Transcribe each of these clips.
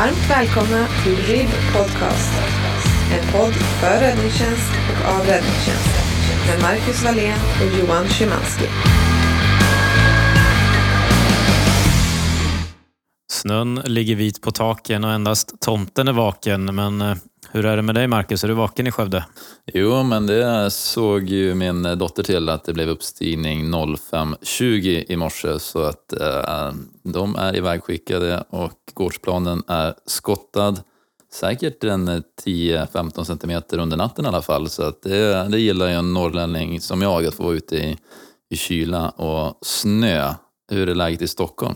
Varmt välkomna till RIB Podcast. En podd för räddningstjänst och av räddningstjänst. Med Marcus Wallén och Johan Szymanski. Snön ligger vit på taken och endast tomten är vaken. Men eh, hur är det med dig Marcus? Är du vaken i Skövde? Jo, men det såg ju min dotter till att det blev uppstigning 05.20 i morse så att eh, de är ivägskickade och gårdsplanen är skottad. Säkert en 10-15 centimeter under natten i alla fall så att det, det gillar ju en norrlänning som jag att få vara ute i, i kyla och snö. Hur är läget i Stockholm?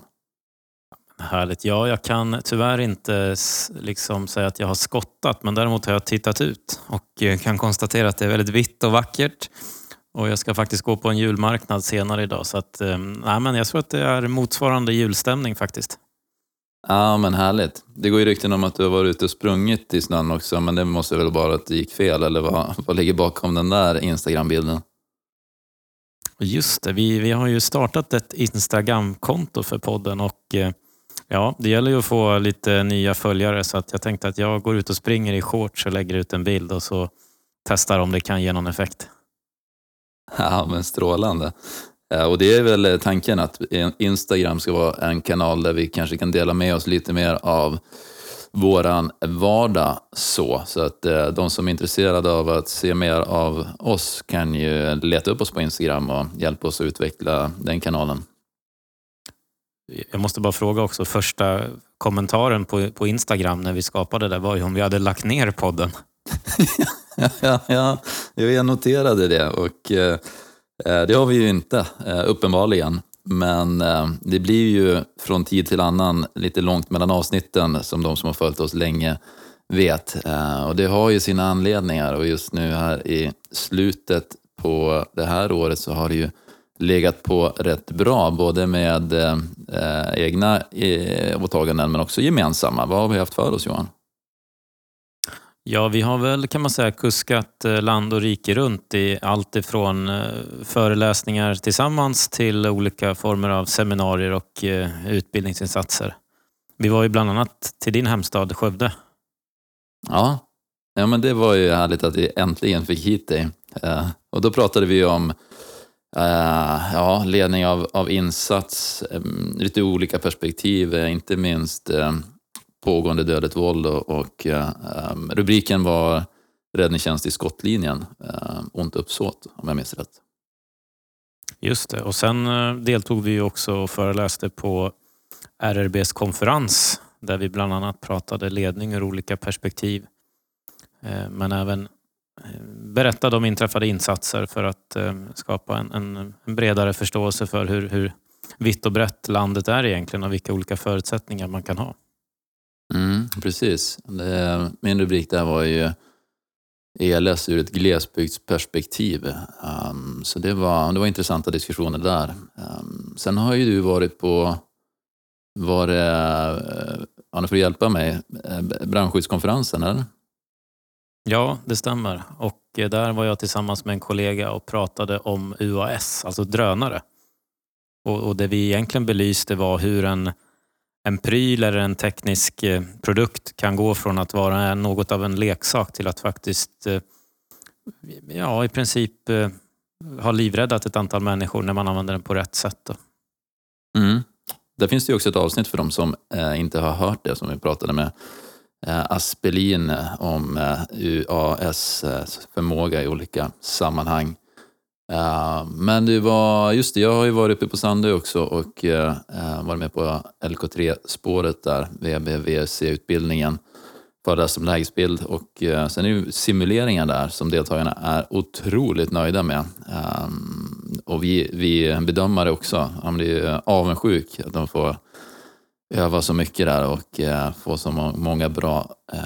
Härligt. Ja, jag kan tyvärr inte liksom säga att jag har skottat, men däremot har jag tittat ut och eh, kan konstatera att det är väldigt vitt och vackert. Och jag ska faktiskt gå på en julmarknad senare idag, så att, eh, nej, men jag tror att det är motsvarande julstämning faktiskt. Ja, men härligt. Det går ju rykten om att du har varit ute och sprungit i snön också, men det måste väl vara att det gick fel, eller vad, vad ligger bakom den där Instagram-bilden? Just det, vi, vi har ju startat ett Instagram-konto för podden och eh, Ja, det gäller ju att få lite nya följare så att jag tänkte att jag går ut och springer i shorts och lägger ut en bild och så testar om det kan ge någon effekt. Ja, men strålande. Och det är väl tanken att Instagram ska vara en kanal där vi kanske kan dela med oss lite mer av våran vardag så. Så att eh, de som är intresserade av att se mer av oss kan ju leta upp oss på Instagram och hjälpa oss att utveckla den kanalen. Jag måste bara fråga också, första kommentaren på, på Instagram när vi skapade det var ju om vi hade lagt ner podden. ja, ja, jag noterade det och eh, det har vi ju inte, eh, uppenbarligen. Men eh, det blir ju från tid till annan lite långt mellan avsnitten som de som har följt oss länge vet. Eh, och det har ju sina anledningar och just nu här i slutet på det här året så har det ju legat på rätt bra, både med eh, egna eh, åtaganden men också gemensamma. Vad har vi haft för oss Johan? Ja, vi har väl kan man säga kuskat eh, land och rike runt i allt ifrån eh, föreläsningar tillsammans till olika former av seminarier och eh, utbildningsinsatser. Vi var ju bland annat till din hemstad Skövde. Ja, ja men det var ju härligt att vi äntligen fick hit dig. Och då pratade vi om Uh, ja, ledning av, av insats, um, lite olika perspektiv, uh, inte minst uh, pågående dödligt våld och, och um, rubriken var Räddningstjänst i skottlinjen, uh, ont uppsåt om jag minns rätt. Just det, och sen deltog vi också och föreläste på RRBs konferens där vi bland annat pratade ledning ur olika perspektiv. Men även berättade om inträffade insatser för att eh, skapa en, en, en bredare förståelse för hur, hur vitt och brett landet är egentligen och vilka olika förutsättningar man kan ha. Mm, precis. Min rubrik där var ju ELS ur ett glesbygdsperspektiv. Ehm, så det var, det var intressanta diskussioner där. Ehm, sen har ju du varit på, var det, eh, ja, nu får du hjälpa mig, eh, brandskyddskonferensen eller? Ja, det stämmer. Och eh, där var jag tillsammans med en kollega och pratade om UAS, alltså drönare. Och, och det vi egentligen belyste var hur en, en pryl eller en teknisk eh, produkt kan gå från att vara något av en leksak till att faktiskt eh, ja, i princip ha livräddat ett antal människor när man använder den på rätt sätt. Mm. Där finns det också ett avsnitt för de som inte har hört det som vi pratade med Eh, Aspelin om eh, UAS eh, förmåga i olika sammanhang. Men det var, just det, jag har ju varit uppe på Sandö också och varit med på LK3-spåret där, VBVC-utbildningen, föreläst som lägesbild och sen är ju simuleringar där som deltagarna är otroligt nöjda med. Och vi, vi bedömare också, man blir avundsjuk att de får öva så mycket där och eh, få så många bra eh,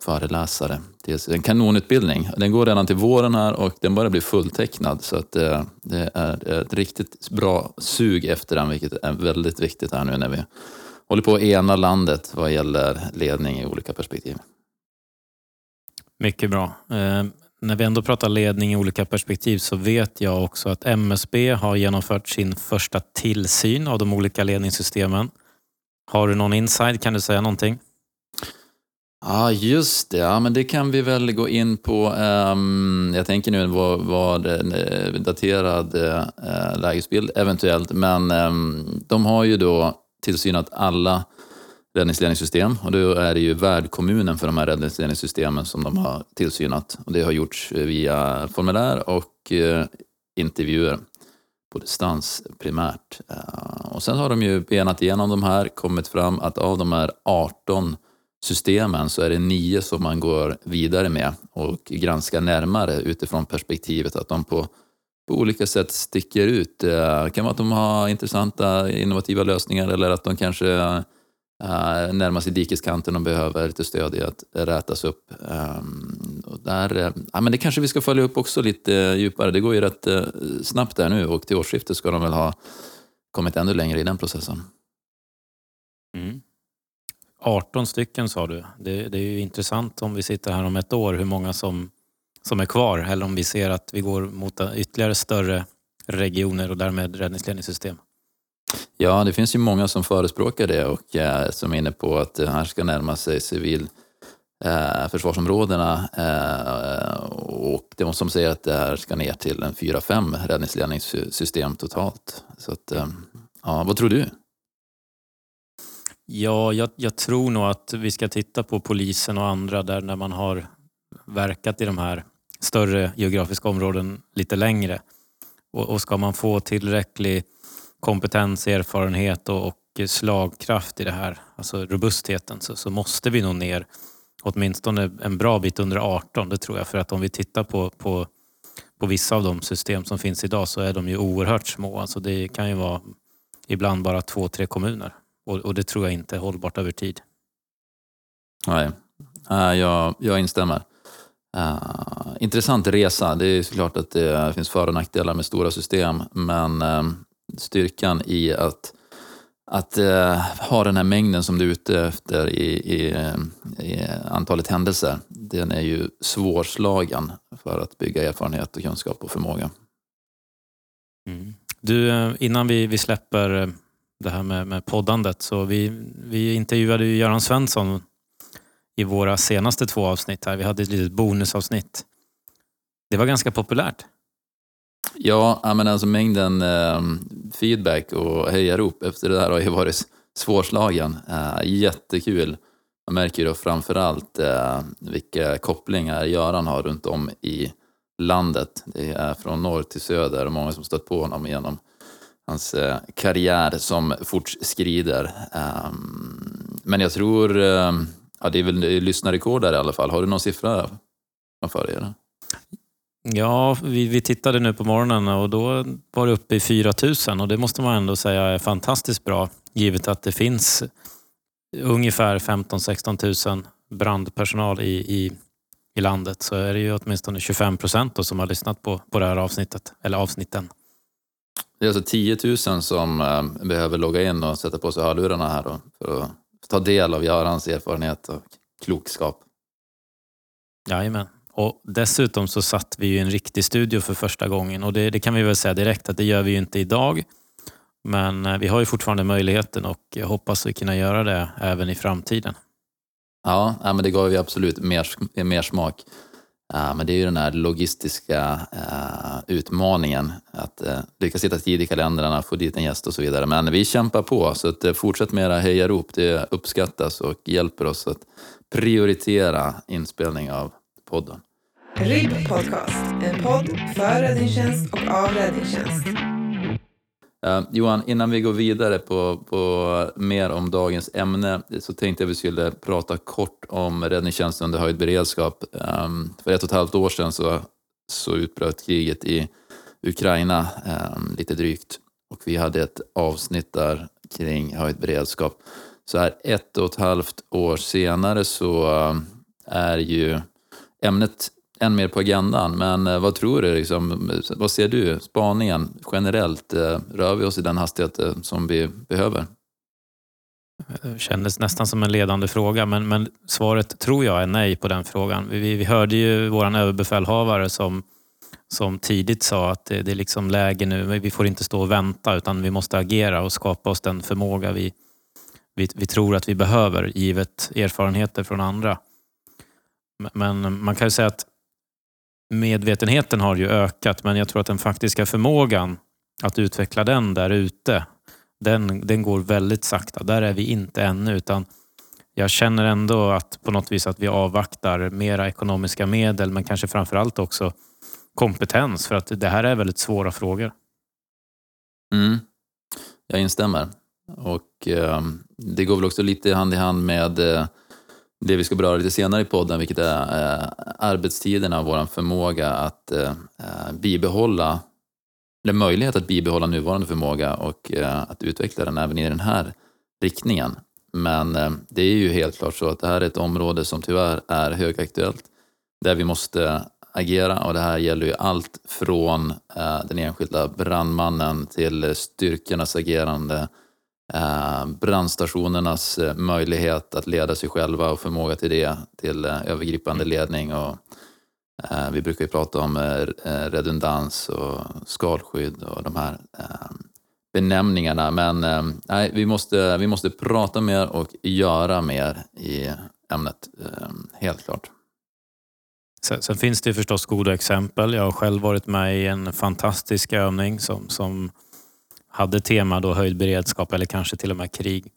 föreläsare. Det är en kanonutbildning. Den går redan till våren här och den börjar bli fulltecknad så att eh, det är ett riktigt bra sug efter den vilket är väldigt viktigt här nu när vi håller på att ena landet vad gäller ledning i olika perspektiv. Mycket bra. Eh, när vi ändå pratar ledning i olika perspektiv så vet jag också att MSB har genomfört sin första tillsyn av de olika ledningssystemen. Har du någon inside? Kan du säga någonting? Ja, just det. Ja, men det kan vi väl gå in på. Um, jag tänker nu vad, vad en daterad uh, lägesbild eventuellt, men um, de har ju då tillsynat alla räddningsledningssystem och då är det ju värdkommunen för de här räddningsledningssystemen som de har tillsynat. Och det har gjorts via formulär och uh, intervjuer på distans primärt. Eh, och sen har de ju benat igenom de här, kommit fram att av de här 18 systemen så är det nio som man går vidare med och granskar närmare utifrån perspektivet att de på, på olika sätt sticker ut. Eh, det kan vara att de har intressanta innovativa lösningar eller att de kanske Eh, äh, närmar sig dikeskanten och behöver lite stöd i att rätas upp. Ehm, och där, eh, ja, men det kanske vi ska följa upp också lite djupare. Det går ju rätt eh, snabbt där nu och till årsskiftet ska de väl ha kommit ännu längre i den processen. Mm. 18 stycken sa du. Det, det, är ju intressant om vi sitter här om ett år hur många som, som är kvar eller om vi ser att vi går mot ytterligare större regioner och därmed räddningsledningssystem. Ja, det finns ju många som förespråkar det och eh, som är inne på att det här ska närma sig civil eh, försvarsområdena eh, och det som säger att det här ska ner till en 4-5 räddningsledningssystem totalt. Så att, eh, ja, vad tror du? Ja, jag, jag, tror nog att vi ska titta på polisen och andra där när man har verkat i de här större geografiska områden lite längre. Och, och ska man få tillräcklig kompetens, erfarenhet och, och, slagkraft i det här, alltså robustheten, så, så, måste vi nog ner åtminstone en bra bit under 18, det tror jag. För att om vi tittar på, på, på vissa av de system som finns idag så är de ju oerhört små. Alltså det kan ju vara ibland bara två, tre kommuner. Och, och det tror jag inte är hållbart över tid. Nej, jag, jag instämmer. Uh, intressant resa. Det är såklart att det finns för och nackdelar med stora system, men uh, styrkan i att, att eh, ha den här mängden som du är ute efter i, i, i, antalet händelser, den är ju svårslagen för att bygga erfarenhet och kunskap och förmåga. Mm. Du, eh, innan vi, vi släpper eh, det här med, med poddandet. Så vi, vi intervjuade ju Göran Svensson i våra senaste två avsnitt. här. Vi hade ett litet bonusavsnitt. Det var ganska populärt. Ja, men alltså mängden eh, feedback och hejarop efter det där har ju varit svårslagen. Eh, jättekul. Man märker ju då framförallt eh, vilka kopplingar Göran har runt om i landet. Det är från norr till söder och många som stött på honom genom hans eh, karriär som fortskrider. Ehm, men jag tror, ehm, ja, det är väl lyssnarrekord där i alla fall. Har du någon siffra framför dig? Eller? Ja, vi, vi tittade nu på morgonen och då var det uppe i 4 000 och det måste man ändå säga är fantastiskt bra givet att det finns ungefär 15-16 000 brandpersonal i, i, i landet så är det ju åtminstone 25 procent som har lyssnat på, på det här avsnittet, eller avsnitten. Det är alltså 10 000 som äh, behöver logga in och sätta på sig hörlurarna här då, för att ta del av Görans erfarenhet och klokskap. Jajamän. Och dessutom så satt vi i en riktig studio för första gången och det, det, kan vi väl säga direkt att det gör vi ju inte idag. Men eh, vi har ju fortfarande möjligheten och jag hoppas vi kunna göra det även i framtiden. Ja, men det gav ju absolut mer, mer smak. Men det är ju den här logistiska eh, utmaningen, att eh, lyckas sitta tid i kalendrarna, få dit en gäst och så vidare. Men vi kämpar på, så att, fortsätt med era hejarop. Det uppskattas och hjälper oss att prioritera inspelning av podden. RIB Podcast, en podd för räddningstjänst och av räddningstjänst. Uh, Johan, innan vi går vidare på, på mer om dagens ämne så tänkte jag vi skulle prata kort om räddningstjänsten under höjd beredskap. Um, för ett och ett halvt år sedan så, så utbröt kriget i Ukraina um, lite drygt och vi hade ett avsnitt där kring höjd beredskap. Så här ett och ett halvt år senare så uh, är ju ämnet än mer på agendan. Men eh, vad tror du? Liksom, vad ser du? Spaningen generellt, eh, rör vi oss i den hastighet eh, som vi behöver? Det kändes nästan som en ledande fråga, men, men svaret tror jag är nej på den frågan. Vi, vi hörde ju vår överbefälhavare som, som tidigt sa att det, det är liksom läge nu, vi får inte stå och vänta utan vi måste agera och skapa oss den förmåga vi, vi, vi tror att vi behöver givet erfarenheter från andra. Men man kan ju säga att medvetenheten har ju ökat, men jag tror att den faktiska förmågan att utveckla den där ute, den, den går väldigt sakta. Där är vi inte ännu, utan jag känner ändå att på något vis att vi avvaktar mera ekonomiska medel, men kanske framförallt också kompetens, för att det här är väldigt svåra frågor. Mm. Jag instämmer. Och eh, Det går väl också lite hand i hand med eh, det vi ska beröra lite senare i podden, vilket är eh, arbetstiderna och vår förmåga att eh, eh, bibehålla, eller möjlighet att bibehålla nuvarande förmåga och eh, att utveckla den även i den här riktningen. Men eh, det är ju helt klart så att det här är ett område som tyvärr är högaktuellt, där vi måste agera och det här gäller ju allt från eh, den enskilda brandmannen till styrkornas agerande, eh, brandstationernas eh, möjlighet att leda sig själva och förmåga till det, till eh, övergripande mm. ledning. Och, eh, vi brukar ju prata om redundans och skalskydd och de här benämningarna. Men nej, vi, måste, vi måste prata mer och göra mer i ämnet, helt klart. Sen, sen, finns det förstås goda exempel. Jag har själv varit med i en fantastisk övning som, som hade tema då höjd beredskap eller kanske till och med krig.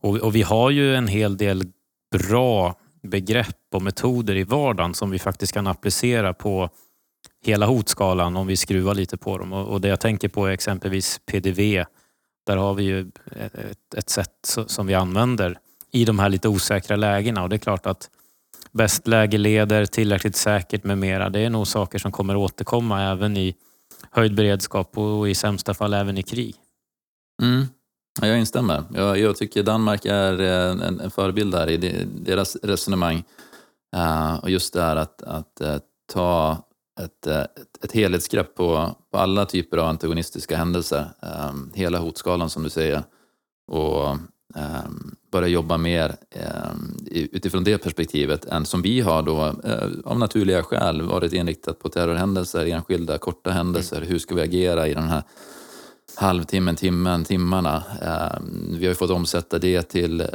Och, och, vi har ju en hel del bra begrepp och metoder i vardagen som vi faktiskt kan applicera på hela hotskalan om vi skruvar lite på dem. Och, och det jag tänker på är exempelvis PDV. Där har vi ju ett, ett sätt som vi använder i de här lite osäkra lägena och det är klart att bäst läge leder, tillräckligt säkert med mera. Det är nog saker som kommer återkomma även i höjd beredskap och i sämsta fall även i krig. Mm. Jag instämmer. Jag, jag tycker Danmark är eh, en, en förebild där i deras resonemang. Uh, och just det här att, att uh, ta ett, ett, ett helhetsgrepp på, på alla typer av antagonistiska händelser. Um, hela hotskalan som du säger. Och um, börja jobba mer ehm, utifrån det perspektivet än som vi har då eh, av naturliga skäl varit inriktat på terrorhändelser, enskilda korta händelser. Mm. Hur ska vi agera i den här halvtimmen, timmen, timmarna. Ehm, vi har fått omsätta det till eh,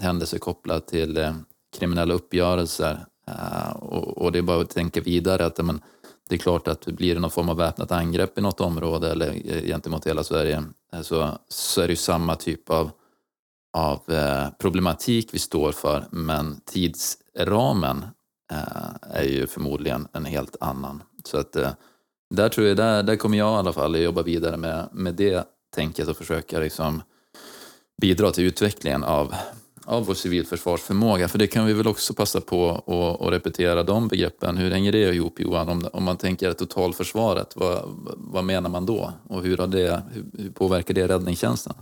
händelser kopplat till eh, kriminella uppgörelser. Ehm, och, det är bara att tänka vidare att men, det är klart att blir det någon form av väpnat angrepp i något område eller gentemot hela Sverige så, så är det ju samma typ av av eh, problematik vi står för, men tidsramen eh, är ju förmodligen en helt annan. Så att eh, där tror jag, där, där kommer jag i alla fall jobba vidare med, med det tänket och försöka liksom bidra till utvecklingen av, av vår civilförsvarsförmåga. För det kan vi väl också passa på att repetera de begreppen. Hur hänger det ihop Johan? Om, om man tänker totalförsvaret, vad, vad menar man då? Och hur, har det, hur påverkar det räddningstjänsten?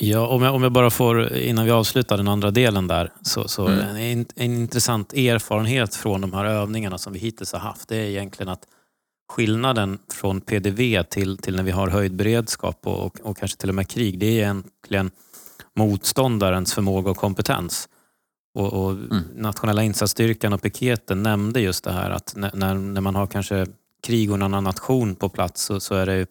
Ja, om jag, om jag bara får, innan vi avslutar den andra delen där, så, så mm. en, en intressant erfarenhet från de här övningarna som vi hittills har haft, det är egentligen att skillnaden från PDV till, till när vi har höjd beredskap och, och, och kanske till och med krig, det är egentligen motståndarens förmåga och kompetens. Och, och mm. Nationella insatsstyrkan och piketen nämnde just det här att när, när man har kanske krig och en annan nation på plats så, så är det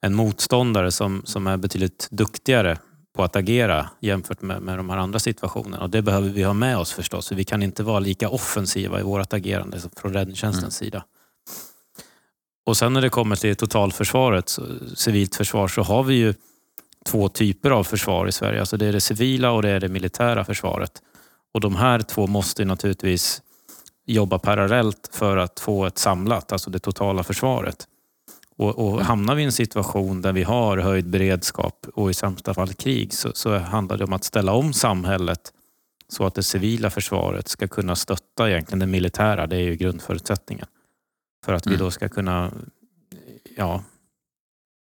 en motståndare som, som är betydligt duktigare på att agera jämfört med, med de här andra situationerna. Och det behöver vi ha med oss förstås. För vi kan inte vara lika offensiva i vårt agerande från räddningstjänstens mm. sida. Och sen när det kommer till totalförsvaret, civilt försvar, så har vi ju två typer av försvar i Sverige. Alltså det är det civila och det är det militära försvaret. Och de här två måste naturligtvis jobba parallellt för att få ett samlat, alltså det totala försvaret. Och, och hamnar vi i en situation där vi har höjd beredskap och i sämsta fall krig så, så handlar det om att ställa om samhället så att det civila försvaret ska kunna stötta egentligen det militära. Det är ju grundförutsättningen. För att vi mm. då ska kunna ja,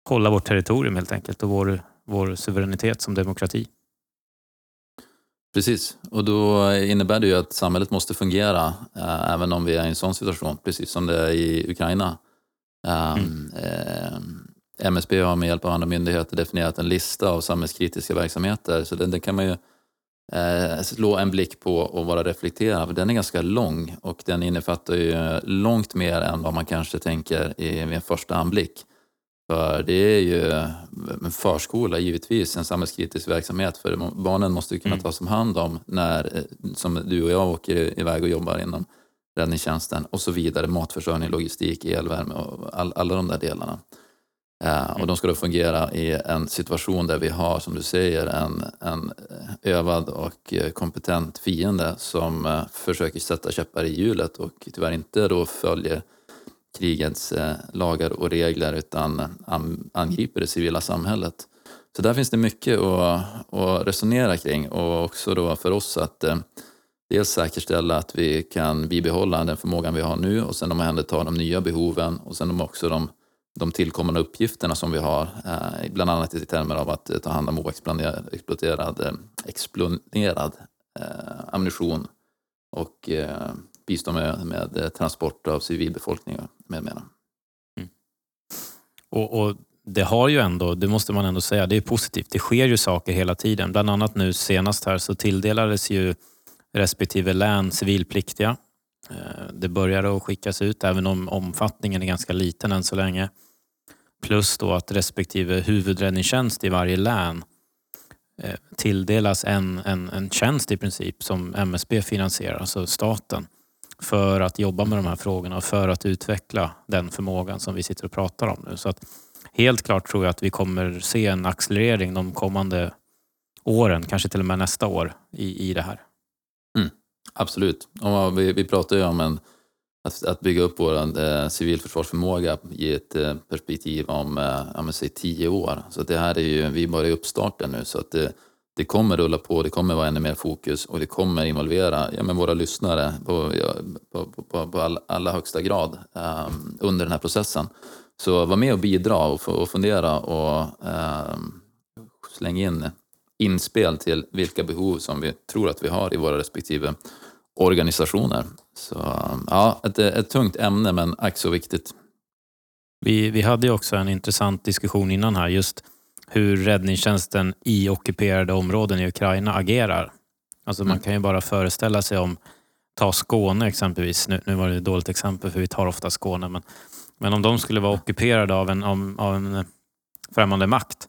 hålla vårt territorium helt enkelt och vår, vår suveränitet som demokrati. Precis, och då innebär det ju att samhället måste fungera äh, även om vi är i en sån situation, precis som det är i Ukraina. Um, eh, MSB har med hjälp av andra myndigheter definierat en lista av samhällskritiska verksamheter, så den, den kan man ju eh, slå en blick på och vara reflekterad för Den är ganska lång och den innefattar ju långt mer än vad man kanske tänker i, vid en första anblick. För det är ju en förskola givetvis en samhällskritisk verksamhet för barnen måste ju kunna mm. tas om hand om när, eh, som du och jag åker iväg och jobbar inom räddningstjänsten och så vidare, matförsörjning, logistik, elvärme och all, alla de där delarna. Uh, och de ska då fungera i en situation där vi har, som du säger, en, en övad och kompetent fiende som uh, försöker sätta käppar i hjulet och tyvärr inte då följer krigets uh, lagar och regler utan angriper det civila samhället. Så där finns det mycket att, att resonera kring och också då för oss att dels säkerställa att vi kan bibehålla den förmågan vi har nu och sen omhänderta de nya behoven och sen också de de tillkommande uppgifterna som vi har, eh, bland annat i termer av att eh, ta hand om oexploderad exploderad eh, eh, ammunition och eh, bistå med, med transport av civilbefolkning med mera. Mm. Och, och, det har ju ändå, det måste man ändå säga, det är positivt. Det sker ju saker hela tiden. Bland annat nu senast här så tilldelades ju respektive län civilpliktiga eh, det börjar att skickas ut även om omfattningen är ganska liten än så länge. Plus då att respektive huvudräddningstjänst i varje län eh, tilldelas en, en, en tjänst i princip som MSB finansierar, alltså staten, för att jobba med de här frågorna och för att utveckla den förmågan som vi sitter och pratar om nu. Så att helt klart tror jag att vi kommer se en accelerering de kommande åren, kanske till och med nästa år, i, i det här. Absolut. Och vi, vi pratar ju om en, att, att bygga upp vår eh, civilförsvarsförmåga i ett eh, perspektiv om eh, säg tio år. Så det här är ju, vi är bara i uppstarten nu så att det, det kommer rulla på, det kommer vara ännu mer fokus och det kommer involvera ja, men våra lyssnare på, på, på, på all, allra högsta grad eh, under den här processen. Så var med och bidra och, och fundera och eh, släng in inspel till vilka behov som vi tror att vi har i våra respektive organisationer. Så ja, ett, ett tungt ämne men ack så viktigt. Vi, vi hade ju också en intressant diskussion innan här just hur räddningstjänsten i ockuperade områden i Ukraina agerar. Alltså man mm. kan ju bara föreställa sig om, ta Skåne exempelvis, nu, nu var det ett dåligt exempel för vi tar ofta Skåne, men, men om de skulle vara ockuperade av en, av, av en främmande makt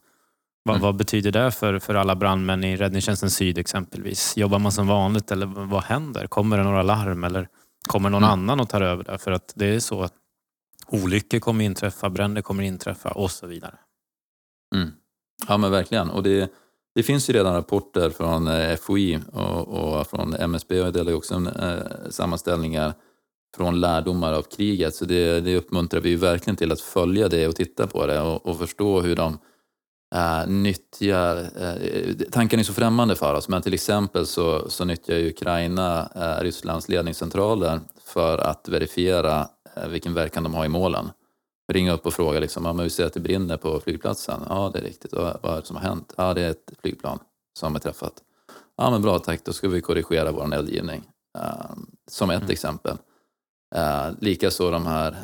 vad, mm. vad, betyder det för, för alla brandmän i Räddningstjänsten Syd exempelvis? Jobbar man som vanligt eller vad händer? Kommer det några larm eller kommer någon mm. annan och tar över det? För att det är så att olyckor kommer inträffa, bränder kommer inträffa och så vidare. Mm. Ja men verkligen. Och det, det finns ju redan rapporter från eh, FOI och, och från MSB och delar också eh, sammanställningar från lärdomar av kriget. Så det, det uppmuntrar vi verkligen till att följa det och titta på det och, och förstå hur de uh, nyttjar, uh, tanken är så främmande för oss, men till exempel så, så nyttjar Ukraina uh, Rysslands ledningscentraler för att verifiera uh, vilken verkan de har i målen. Ringa upp och fråga, liksom, ja, men vi ser att det brinner på flygplatsen. Ja, det är riktigt. Vad, vad är det som har hänt? Ja, det är ett flygplan som är träffat. Ja, men bra, tack. Då ska vi korrigera vår eldgivning. som ett mm. exempel. Likaså de här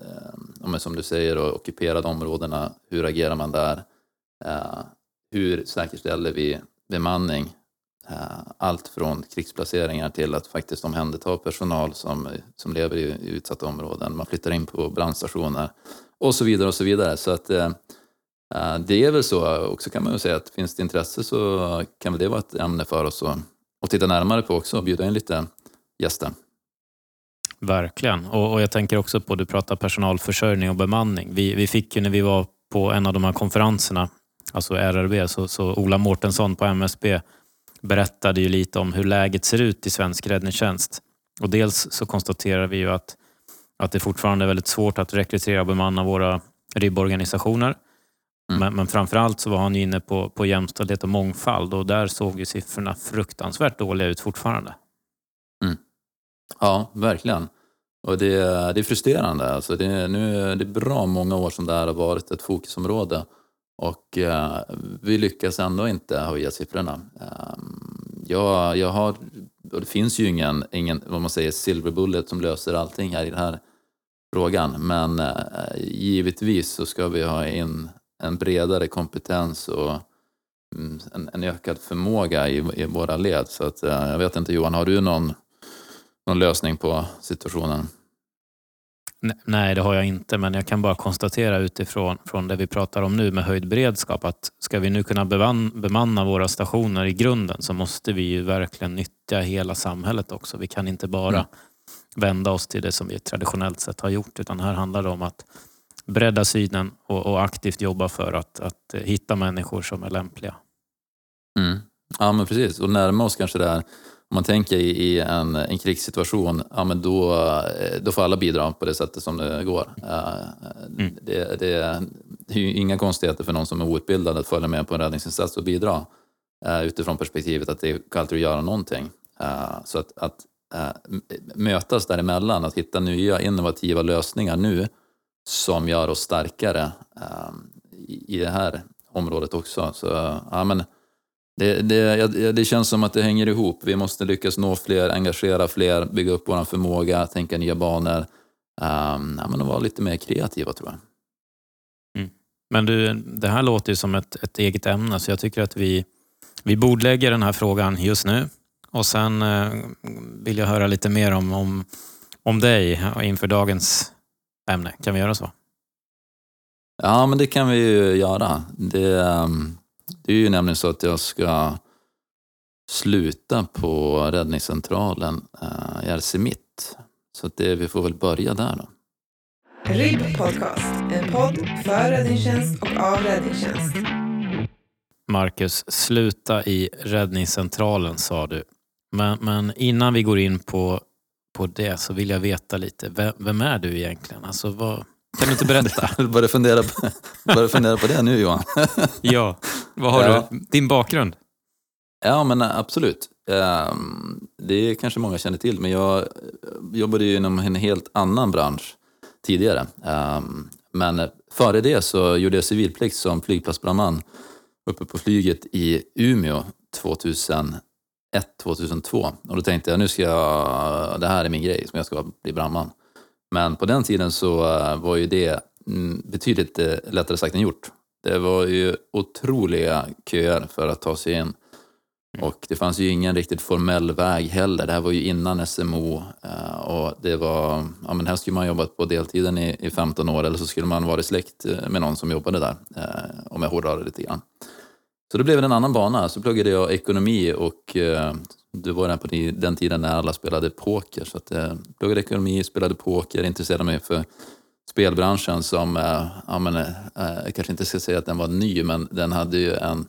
eh, som du säger, och ockuperade områdena, hur agerar man där? Eh, hur säkerställer vi bemanning? Eh, allt från krigsplaceringar till att faktiskt omhänderta personal som, som lever i, i utsatta områden. Man flyttar in på brandstationer och så vidare och så vidare. Så att eh, eh, det är väl så också kan man ju säga att finns det intresse så kan väl det vara ett ämne för oss att, att titta närmare på också och bjuda in lite gäster. Verkligen. Och, och, jag tänker också på, du pratar personalförsörjning och bemanning. Vi, vi fick ju när vi var på en av de här konferenserna, alltså RRB, så, så Ola Mårtensson på MSB berättade ju lite om hur läget ser ut i svensk räddningstjänst. Och dels så konstaterar vi ju att, att det fortfarande är väldigt svårt att rekrytera och bemanna våra RIB-organisationer. Mm. Men, men framförallt så var han inne på, på jämställdhet och mångfald och där såg ju siffrorna fruktansvärt dåliga ut fortfarande. Mm. Ja, verkligen. Och det, det är frustrerande. Alltså det, nu, det är bra många år som det här har varit ett fokusområde och eh, vi lyckas ändå inte höja siffrorna. Eh, jag, jag har, och det finns ju ingen, ingen vad man säger, silver bullet som löser allting här i den här frågan, men eh, givetvis så ska vi ha in en bredare kompetens och mm, en, en ökad förmåga i, i våra led. Så att, eh, jag vet inte Johan, har du någon någon lösning på situationen? Nej, det har jag inte, men jag kan bara konstatera utifrån från det vi pratar om nu med höjd beredskap att ska vi nu kunna bemanna våra stationer i grunden så måste vi ju verkligen nyttja hela samhället också. Vi kan inte bara mm. vända oss till det som vi traditionellt sett har gjort utan här handlar det om att bredda synen och, och aktivt jobba för att, att hitta människor som är lämpliga. Mm. Ja men precis, och närma oss kanske det här om man tänker i, en, en krigssituation, ja, men då, då får alla bidra på det sättet som det går. Mm. Det, det, det, är ju inga konstigheter för någon som är outbildad att följa med på en räddningsinsats och bidra utifrån perspektivet att det är kallt att göra någonting. Så att, att mötas däremellan, att hitta nya innovativa lösningar nu som gör oss starkare i det här området också. Så, ja, men, det, det, det känns som att det hänger ihop. Vi måste lyckas nå fler, engagera fler, bygga upp vår förmåga, tänka nya banor um, ja, men och vara lite mer kreativa tror jag. Mm. Men du, det här låter ju som ett, ett eget ämne så jag tycker att vi, vi bordlägger den här frågan just nu och sen eh, vill jag höra lite mer om, om, om dig inför dagens ämne. Kan vi göra så? Ja, men det kan vi ju göra. Det, um det är ju nämligen så att jag ska sluta på räddningscentralen uh, i RC-Mitt. Så att det, vi får väl börja där då. RIB Podcast, en podd för räddningstjänst och av räddningstjänst. Marcus, sluta i räddningscentralen sa du. Men, men, innan vi går in på, på det så vill jag veta lite. Vem, vem är du egentligen? Alltså, vad, kan du inte berätta? börja, fundera på, börja fundera på det nu Johan. ja, vad har ja. du? Din bakgrund? Ja, men absolut. Ehm, det kanske många känner till, men jag jobbade ju inom en helt annan bransch tidigare. Ehm, men före det så gjorde jag civilplikt som flygplatsbrandman uppe på flyget i Umeå 2001, 2002. Och då tänkte jag, nu ska jag, det här är min grej, som jag ska bli brandman. Men på den tiden så eh, var ju det mm, betydligt eh, lättare sagt än gjort. Det var ju otroliga köer för att ta sig in. Mm. Och det fanns ju ingen riktigt formell väg heller. Det här var ju innan SMO eh, och det var, ja men här skulle man jobbat på deltiden i, i 15 år eller så skulle man varit släkt med någon som jobbade där, om jag hårdrar det lite grann. Så det blev en annan bana. Så pluggade jag ekonomi och det var den på den tiden när alla spelade poker. Så att jag eh, pluggade ekonomi, spelade poker, intresserade mig för spelbranschen som, eh, ja, men, eh, jag kanske inte ska säga att den var ny, men den hade ju en,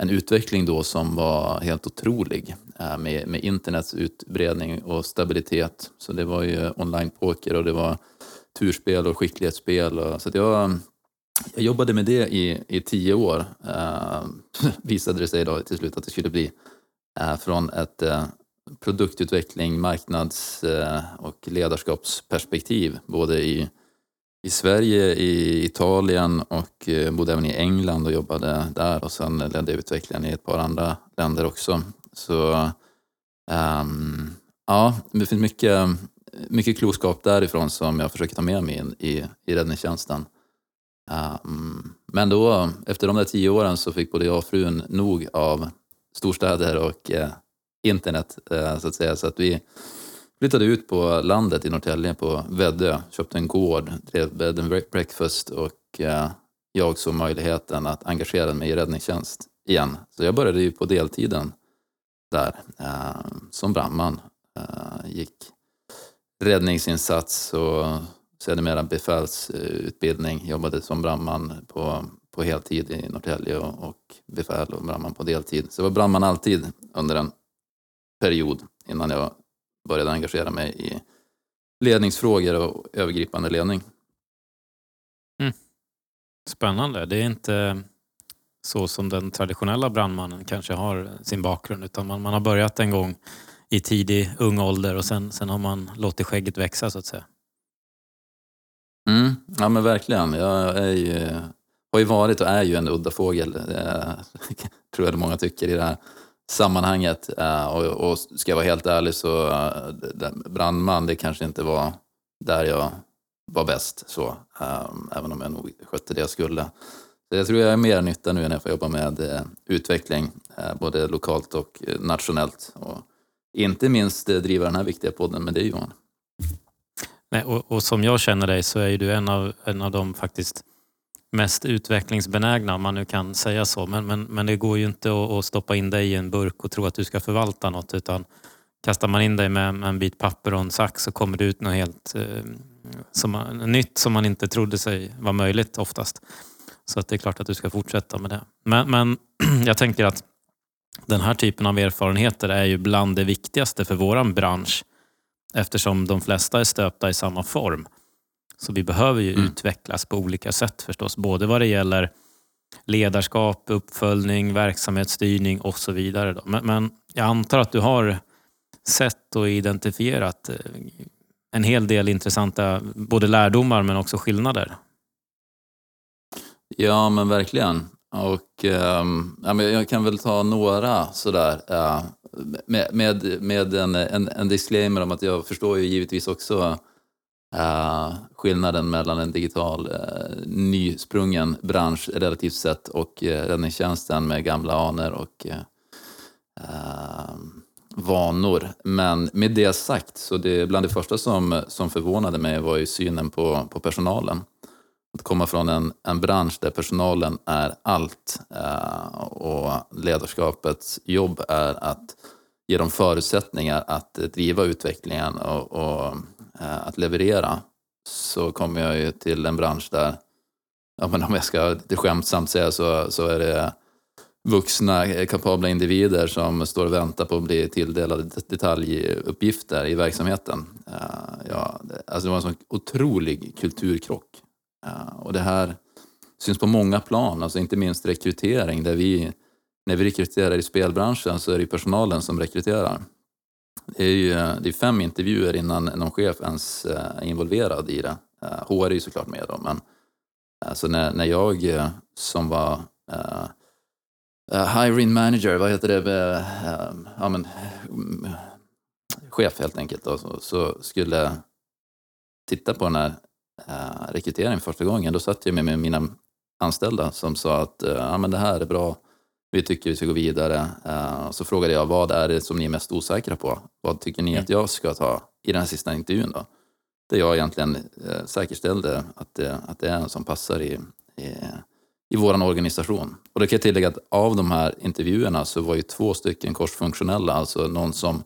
en utveckling då som var helt otrolig eh, med, med internets utbredning och stabilitet. Så det var ju online-poker och det var turspel och skicklighetsspel. Och, så jag, jag jobbade med det i, i tio år. Eh, visade det sig då till slut att det skulle bli från ett eh, produktutveckling, marknads och ledarskapsperspektiv både i, i Sverige, i Italien och eh, bodde även i England och jobbade där och sen ledde jag utvecklingen i ett par andra länder också. Så um, ja, det finns mycket, mycket klokskap därifrån som jag försöker ta med mig in i, i räddningstjänsten. Um, men då, efter de där tio åren så fick både jag och frun nog av storstäder och eh, internet eh, så att säga. Så att vi flyttade ut på landet i Norrtälje på Väddö, köpte en gård, drev bed and breakfast och eh, jag såg möjligheten att engagera mig i räddningstjänst igen. Så jag började ju på deltiden där eh, som brandman. Eh, gick räddningsinsats och sedermera befälsutbildning, jobbade som brandman på på heltid i Norrtälje och, och befäl och brandman på deltid. Så jag var brandman alltid under en period innan jag började engagera mig i ledningsfrågor och övergripande ledning. Mm. Spännande. Det är inte så som den traditionella brandmannen kanske har sin bakgrund utan man, man har börjat en gång i tidig ung ålder och sen, sen har man låtit skägget växa så att säga. Mm, ja men verkligen. Jag är ju har ju varit och är ju en udda fågel, eh, tror jag många tycker i det här sammanhanget. Eh, och, och ska jag vara helt ärlig så eh, brandman, det kanske inte var där jag var bäst, så, eh, även om jag nog skötte det jag skulle. Så jag tror jag är mer nytta nu när jag får jobba med utveckling, både lokalt och nationellt. Och inte minst driva den här viktiga podden med dig Johan. Nej, och, och, som jag känner dig så är du en av, en av de faktiskt mest utvecklingsbenägna, om man nu kan säga så. Men, men, men det går ju inte att, att stoppa in dig i en burk och tro att du ska förvalta något. Utan kastar man in dig med en bit papper och en sax så kommer det ut något helt eh, som, nytt som man inte trodde sig var möjligt oftast. Så att det är klart att du ska fortsätta med det. Men, men jag tänker att den här typen av erfarenheter är ju bland det viktigaste för våran bransch eftersom de flesta är stöpta i samma form. Så vi behöver ju mm. utvecklas på olika sätt förstås. Både vad det gäller ledarskap, uppföljning, verksamhetsstyrning och så vidare. Men, men, jag antar att du har sett och identifierat eh, en hel del intressanta både lärdomar men också skillnader. Ja, men verkligen. Och men jag kan väl ta några sådär uh, med, med, med en, en, en, disclaimer om att jag förstår ju givetvis också uh, skillnaden mellan en digital uh, nysprungen bransch relativt sett och uh, räddningstjänsten med gamla anor och vanor. Men med det sagt, så det, bland det första som, som förvånade mig var ju synen på, på personalen. Att komma från en, en bransch där personalen är allt och ledarskapets jobb är att ge dem förutsättningar att driva utvecklingen och, och Eh, att leverera så kommer jag ju till en bransch där, ja, men om jag ska lite skämtsamt säga så, så är det vuxna eh, kapabla individer som står och väntar på att bli tilldelade detaljuppgifter i verksamheten. Eh, ja, alltså det var en sån otrolig kulturkrock. Och det här syns på många plan, alltså inte minst rekrytering. Där vi, när vi rekryterar i spelbranschen så är det personalen som rekryterar. Det är, ju, eh, det är fem intervjuer innan någon chef ens eh, är involverad i det. Eh, HR är ju såklart med då, men alltså när, när jag som var uh, hiring manager, vad heter det? Uh, ja, men, mm, chef helt enkelt, då, så, så, skulle titta på den här uh, rekryteringen första gången. Då satt jag med, med mina anställda som sa att uh, ja, men det här är bra, vi tycker vi ska gå vidare. Uh, så frågade jag vad är det som ni är mest osäkra på? Vad tycker ni mm. att jag ska ta i den här sista intervjun? Då? Där jag egentligen uh, säkerställde att det, att det är en som passar i, i i vår organisation. Och det kan jag tillägga att av de här intervjuerna så var ju två stycken korsfunktionella, alltså någon som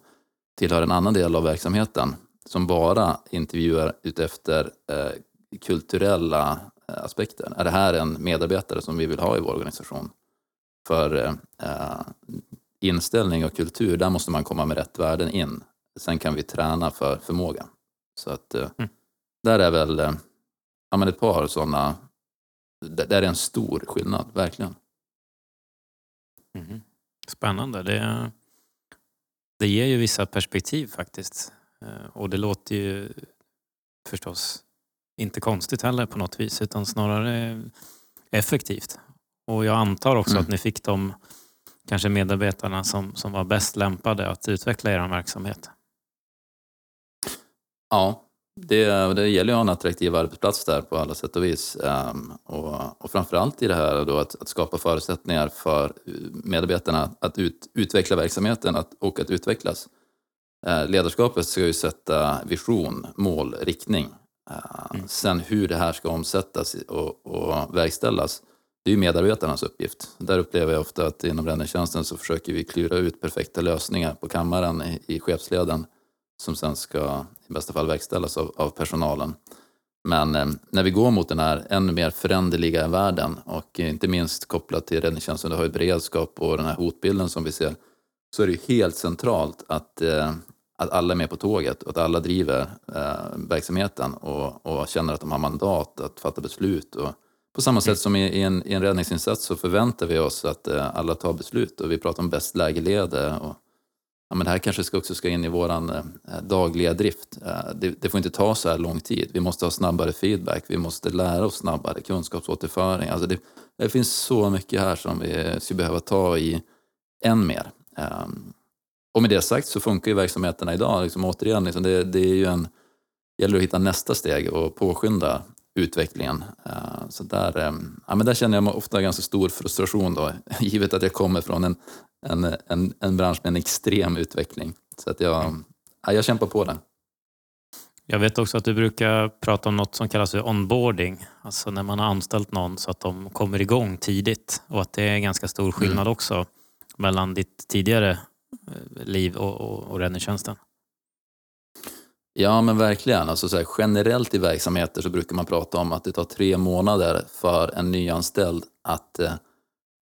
tillhör en annan del av verksamheten som bara intervjuar utefter eh, kulturella eh, aspekter. Är det här en medarbetare som vi vill ha i vår organisation? För eh, inställning och kultur, där måste man komma med rätt värden in. Sen kan vi träna för förmåga. Så att eh, mm. där är väl eh, ja, men ett par sådana det, det är en stor skillnad, verkligen. Mm. Spännande. Det, det ger ju vissa perspektiv faktiskt. Eh, och det låter ju förstås inte konstigt heller på något vis utan snarare effektivt. Och jag antar också mm. att ni fick de kanske medarbetarna som, som var bäst lämpade att utveckla er verksamhet. Ja, det, det gäller att ha en attraktiv arbetsplats där på alla sätt och vis. Um, och, och framförallt i det här då att, att skapa förutsättningar för medarbetarna att ut, utveckla verksamheten att, och att utvecklas. Uh, ledarskapet ska ju sätta vision, mål, riktning. Uh, mm. Sen hur det här ska omsättas och, och verkställas, det är ju medarbetarnas uppgift. Där upplever jag ofta att inom räddningstjänsten så försöker vi klura ut perfekta lösningar på kammaren i, chefsleden som sen ska i bästa fall verkställas av, av personalen. Men eh, när vi går mot den här ännu mer föränderliga världen och inte minst kopplat till räddningstjänsten, det har ju beredskap och den här hotbilden som vi ser, så är det ju helt centralt att, eh, att alla är med på tåget och att alla driver eh, verksamheten och, och känner att de har mandat att fatta beslut. Och på samma sätt som i, en, i en räddningsinsats så förväntar vi oss att eh, alla tar beslut och vi pratar om bäst lägelede och ja, men det här kanske ska också ska in i vår eh, dagliga drift. Eh, det, det, får inte ta så här lång tid. Vi måste ha snabbare feedback, vi måste lära oss snabbare, kunskapsåterföring. Alltså det, det finns så mycket här som vi skulle behöva ta i än mer. Eh, och med det sagt så funkar ju verksamheterna idag. Liksom, återigen, liksom, det, det är ju en, gäller att hitta nästa steg och påskynda utvecklingen. Eh, så där, eh, ja, men där känner jag ofta ganska stor frustration då, givet att jag kommer från en en, en, en bransch med en extrem utveckling. Så att jag, ja, jag kämpar på den. Jag vet också att du brukar prata om något som kallas för onboarding. Alltså när man har anställt någon så att de kommer igång tidigt. Och att det är ganska stor skillnad mm. också mellan ditt tidigare eh, liv och, och, och räddningstjänsten. Ja, men verkligen. Alltså så här, generellt i verksamheter så brukar man prata om att det tar tre månader för en nyanställd att eh,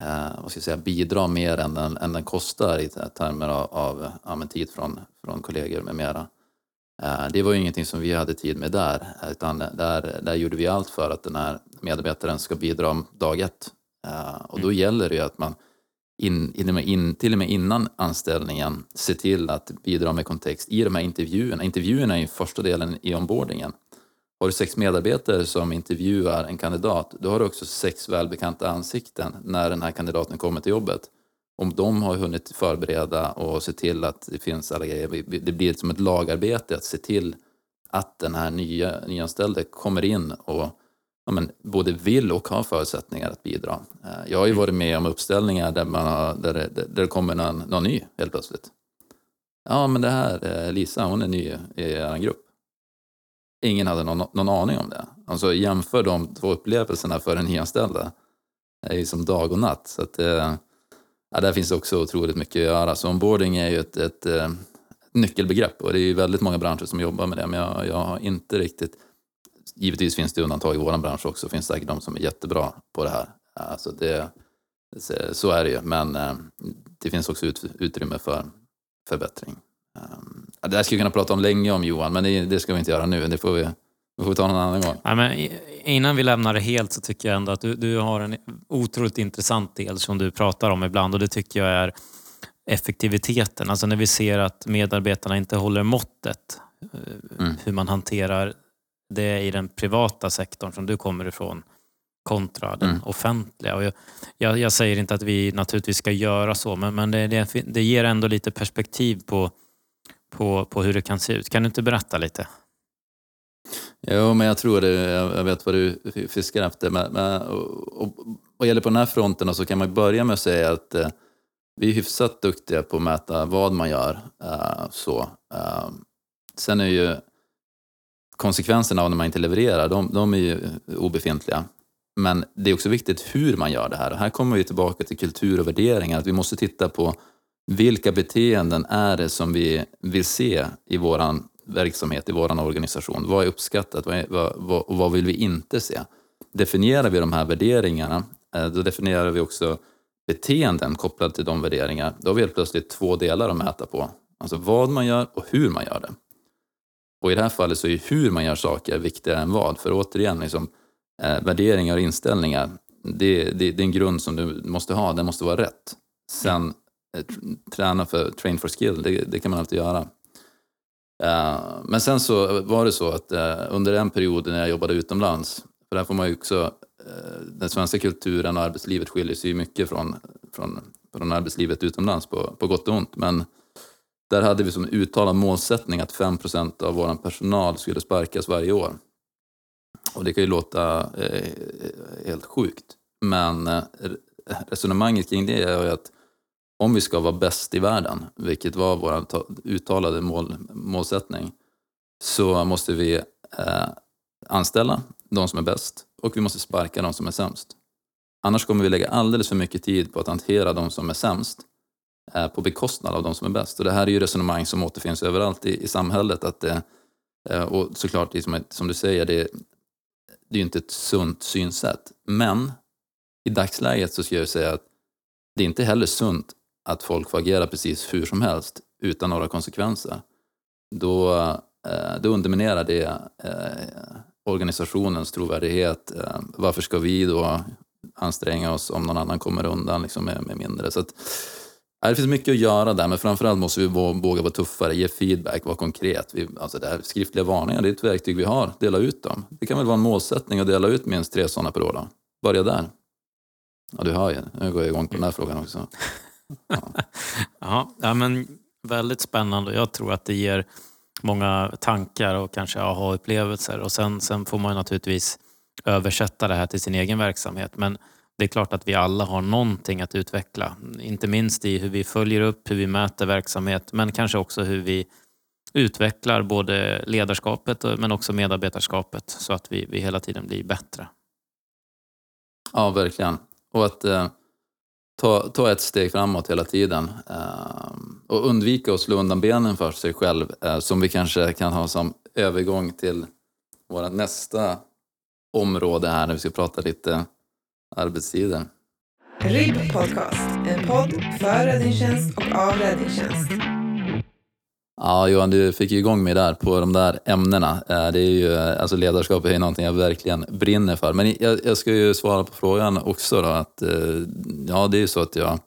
eh vad ska jag säga, bidra mer än den, än den kostar i termer av, av ja, tid från, från kollegor med mera. Eh, det var ju ingenting som vi hade tid med där, utan där, där gjorde vi allt för att den här medarbetaren ska bidra dag ett. Eh, och då mm. gäller det ju att man in, till, och med in, till och med innan anställningen se till att bidra med kontext i de här intervjuerna. Intervjuerna är ju första delen i onboardingen. Har du sex medarbetare som intervjuar en kandidat, då har du också sex välbekanta ansikten när den här kandidaten kommer till jobbet. Om de har hunnit förbereda och se till att det finns alla grejer, det blir som ett lagarbete att se till att den här nya, nyanställde kommer in och ja, men, både vill och har förutsättningar att bidra. Eh, jag har ju varit med om uppställningar där, man har, där, det, där det kommer någon, någon ny helt plötsligt. Ja, men det här, eh, Lisa, hon är ny i er grupp. Ingen hade någon, någon aning om det. Alltså jämför de två upplevelserna för en nyanställda. Det är ju som dag och natt. Så att, eh, ja, där finns också otroligt mycket att göra. Så onboarding är ju ett, ett, ett nyckelbegrepp och det är ju väldigt många branscher som jobbar med det. Men jag, jag har inte riktigt givetvis finns det undantag i vår bransch också. Det finns säkert de som är jättebra på det här. Alltså det, så är det ju, men eh, det finns också ut, utrymme för förbättring. Ehm, det här skulle vi kunna prata om länge om Johan, men det, det ska vi inte göra nu. Det får vi, det får vi ta någon annan gång. Ja, men innan vi lämnar det helt så tycker jag ändå att du, du har en otroligt intressant del som du pratar om ibland och det tycker jag är effektiviteten. Alltså när vi ser att medarbetarna inte håller måttet. Eh, mm. Hur man hanterar det är i den privata sektorn som du kommer ifrån kontra den mm. offentliga. Och jag, jag, jag, säger inte att vi naturligtvis ska göra så, men, men det, det, det, ger ändå lite perspektiv på, på, på hur det kan se ut. Kan du inte berätta lite? Jo, men jag tror det. Jag vet vad du fiskar efter. Men, men, och, och, vad gäller på den här fronten så kan man börja med att säga att eh, vi är hyfsat duktiga på att mäta vad man gör. Eh, så. Eh, sen är ju konsekvenserna av när man inte levererar, de, de är ju obefintliga. Men det är också viktigt hur man gör det här. Och här kommer vi tillbaka till kultur och värderingar. Att vi måste titta på vilka beteenden är det som vi vill se i vår verksamhet, i vår organisation. Vad är uppskattat vad är, vad, vad, och vad vill vi inte se? Definierar vi de här värderingarna, eh, då definierar vi också beteenden kopplade till de värderingarna. Då har vi helt plötsligt två delar att mäta på. Alltså vad man gör och hur man gör det. Och i det här fallet så är hur man gör saker viktigare än vad. För återigen, liksom, eh, värderingar och inställningar, det, det, det, är en grund som du måste ha, den måste vara rätt. Sen eh, träna för train for skill, det, det kan man alltid göra. Eh, men sen så var det så att eh, under en period när jag jobbade utomlands, för där får man ju också, eh, den svenska kulturen och arbetslivet skiljer sig ju mycket från, från, från arbetslivet utomlands på, på gott och ont. Men där hade vi som uttalad målsättning att 5% av vår personal skulle sparkas varje år. Och det kan ju låta eh, helt sjukt, men eh, resonemanget kring det är ju att om vi ska vara bäst i världen, vilket var vår uttalade mål, målsättning, så måste vi eh, anställa de som är bäst och vi måste sparka de som är sämst. Annars kommer vi lägga alldeles för mycket tid på att hantera de som är sämst på bekostnad av de som är bäst. Och det här är ju resonemang som återfinns överallt i, i samhället. Att det, eh, och såklart, som, som du säger, det, det är ju inte ett sunt synsätt. Men i dagsläget så ska jag säga att det är inte heller sunt att folk får agera precis hur som helst utan några konsekvenser. Då, eh, då underminerar det eh, organisationens trovärdighet. Varför ska vi då anstränga oss om någon annan kommer undan liksom med, med mindre? Så att, det finns mycket att göra där, men framförallt måste vi våga vara tuffare, ge feedback, vara konkret. Vi, alltså det här, skriftliga varningar, det är ett verktyg vi har. Dela ut dem. Det kan väl vara en målsättning att dela ut minst tre sådana per år. Då. Börja där. Ja, du hör ju. Nu går jag igång på den här frågan också. Ja. ja, men väldigt spännande. Jag tror att det ger många tankar och kanske aha-upplevelser. Och sen, sen får man naturligtvis översätta det här till sin egen verksamhet. Men det är klart att vi alla har någonting att utveckla. Inte minst i hur vi följer upp, hur vi mäter verksamhet, men kanske också hur vi utvecklar både ledarskapet men också medarbetarskapet så att vi, vi hela tiden blir bättre. Ja, verkligen. Och att eh, ta, ta ett steg framåt hela tiden eh, och undvika att slå undan benen för sig själv eh, som vi kanske kan ha som övergång till vårt nästa område här när vi ska prata lite arbetstider. RIB Podcast, en podd för räddningstjänst och av räddningstjänst. Ja, Johan, du fick ju igång mig där på de där ämnena. Eh, det är ju, alltså ledarskap är någonting jag verkligen brinner för. Men jag, jag ska ju svara på frågan också då, att eh, ja, det är ju så att jag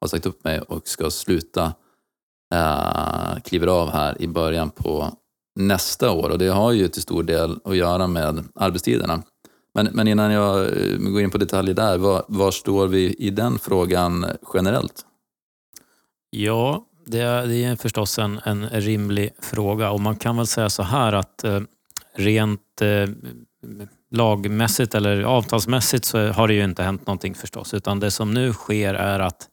har sagt upp mig och ska sluta, äh, kliver av här i början på nästa år och det har ju till stor del att göra med arbetstiderna. Men, men innan jag eh, går in på detaljer där, var, var står vi i den frågan generellt? Ja, det är, det är förstås en, en rimlig fråga och man kan väl säga så här att eh, rent eh, lagmässigt eller avtalsmässigt så har det ju inte hänt någonting förstås utan det som nu sker är att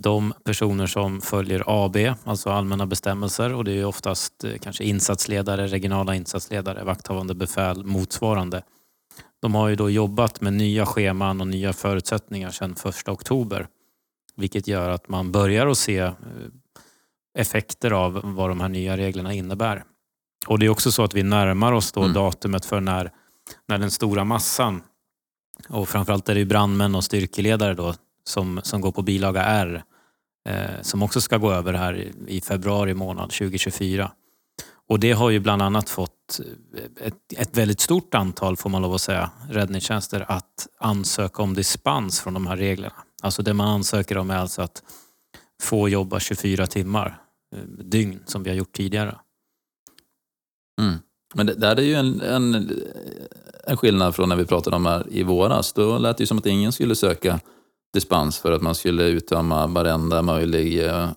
de personer som följer AB, alltså allmänna bestämmelser och det är oftast eh, kanske insatsledare, regionala insatsledare, vakthavande befäl, motsvarande. De har ju då jobbat med nya scheman och nya förutsättningar sedan 1 oktober. Vilket gör att man börjar att se eh, effekter av vad de här nya reglerna innebär. Och Det är också så att vi närmar oss då mm. datumet för när, när den stora massan och framförallt är det brandmän och styrkeledare då, som, som går på bilaga R eh, som också ska gå över här i, i, februari månad 2024. Och det har ju bland annat fått eh, ett, ett väldigt stort antal, får man lov att säga, räddningstjänster att ansöka om dispens från de här reglerna. Alltså det man ansöker om är alltså att få jobba 24 timmar eh, dygn som vi har gjort tidigare. Mm. Men det där är ju en, en, en skillnad från när vi pratade om här i våras. Då lät det ju som att ingen skulle söka dispens för att man skulle uttömma varenda möjlig eh,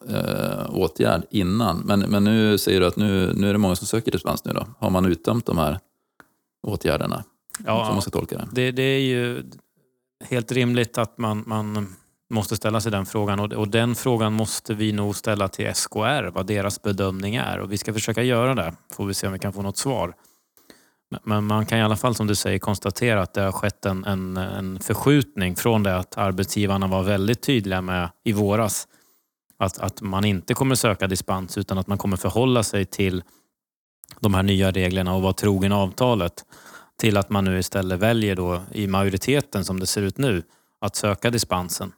åtgärd innan. Men, men nu säger du att nu, nu är det många som söker dispens nu då. Har man uttömt de här åtgärderna? Ja, som man ska tolka det. det. Det är ju helt rimligt att man, man måste ställa sig den frågan och, och den frågan måste vi nog ställa till SKR, vad deras bedömning är. Och vi ska försöka göra det, får vi se om vi kan få något svar. Men man kan i alla fall som du säger konstatera att det har skett en, en, en förskjutning från det att arbetsgivarna var väldigt tydliga med i våras att, att man inte kommer söka dispens utan att man kommer förhålla sig till de här nya reglerna och vara trogen avtalet till att man nu istället väljer då i majoriteten som det ser ut nu att söka dispensen.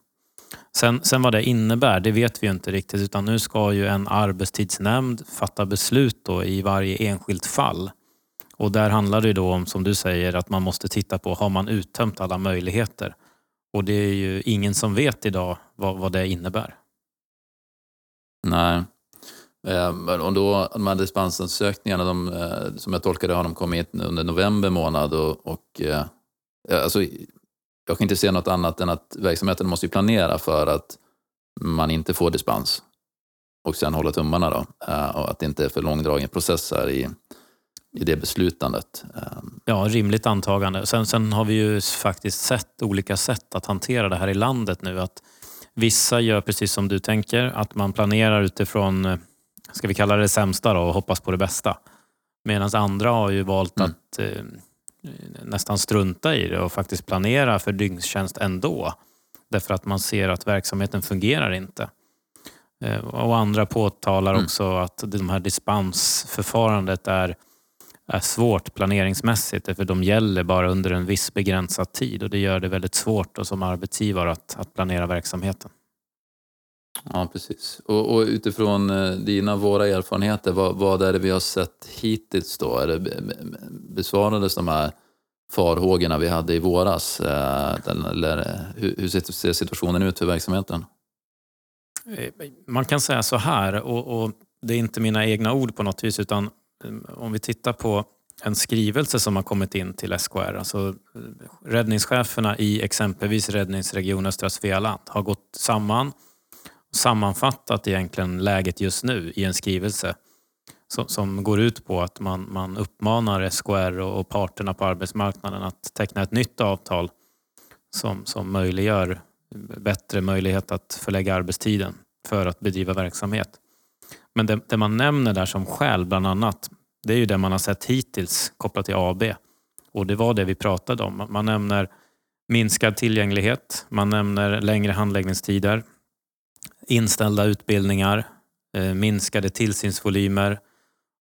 Sen, sen vad det innebär, det vet vi inte riktigt utan nu ska ju en arbetstidsnämnd fatta beslut då i varje enskilt fall. Och där handlar det då om, som du säger, att man måste titta på, har man uttömt alla möjligheter? Och det är ju ingen som vet idag vad, vad det innebär. Nej. Ehm, och då, de här dispensansökningarna, de, eh, som jag tolkar det, har de kommit under november månad. Och, och, eh, alltså, jag kan inte se något annat än att verksamheten måste planera för att man inte får dispens. Och sen hålla tummarna då. Eh, och att det inte är för långdragen process här i, i det beslutandet. Ja, rimligt antagande. Sen, sen har vi ju faktiskt sett olika sätt att hantera det här i landet nu. Att vissa gör precis som du tänker, att man planerar utifrån, ska vi kalla det, det sämsta då, och hoppas på det bästa. Medan andra har ju valt mm. att eh, nästan strunta i det och faktiskt planera för dygnstjänst ändå. Därför att man ser att verksamheten fungerar inte. Eh, och andra påtalar mm. också att de här dispensförfarandet är är svårt planeringsmässigt för de gäller bara under en viss begränsad tid och det gör det väldigt svårt då, som arbetsgivare att, att planera verksamheten. Ja, precis. Och, och utifrån eh, dina, våra erfarenheter, vad, vad är det vi har sett hittills då? Är det, besvarades de här farhågorna vi hade i våras? Eh, eller hur, hur ser situationen ut för verksamheten? Eh, man kan säga så här, och, och det är inte mina egna ord på något vis, utan om vi tittar på en skrivelse som har kommit in till SKR, alltså eh, räddningscheferna i exempelvis räddningsregion Östra Svealand har gått samman och sammanfattat egentligen läget just nu i en skrivelse som, som går ut på att man, man uppmanar SKR och, och parterna på arbetsmarknaden att teckna ett nytt avtal som, som möjliggör bättre möjlighet att förlägga arbetstiden för att bedriva verksamhet. Men det, det, man nämner där som skäl bland annat, det är ju det man har sett hittills kopplat till AB. Och det var det vi pratade om. Man nämner minskad tillgänglighet, man nämner längre handläggningstider, inställda utbildningar, eh, minskade tillsynsvolymer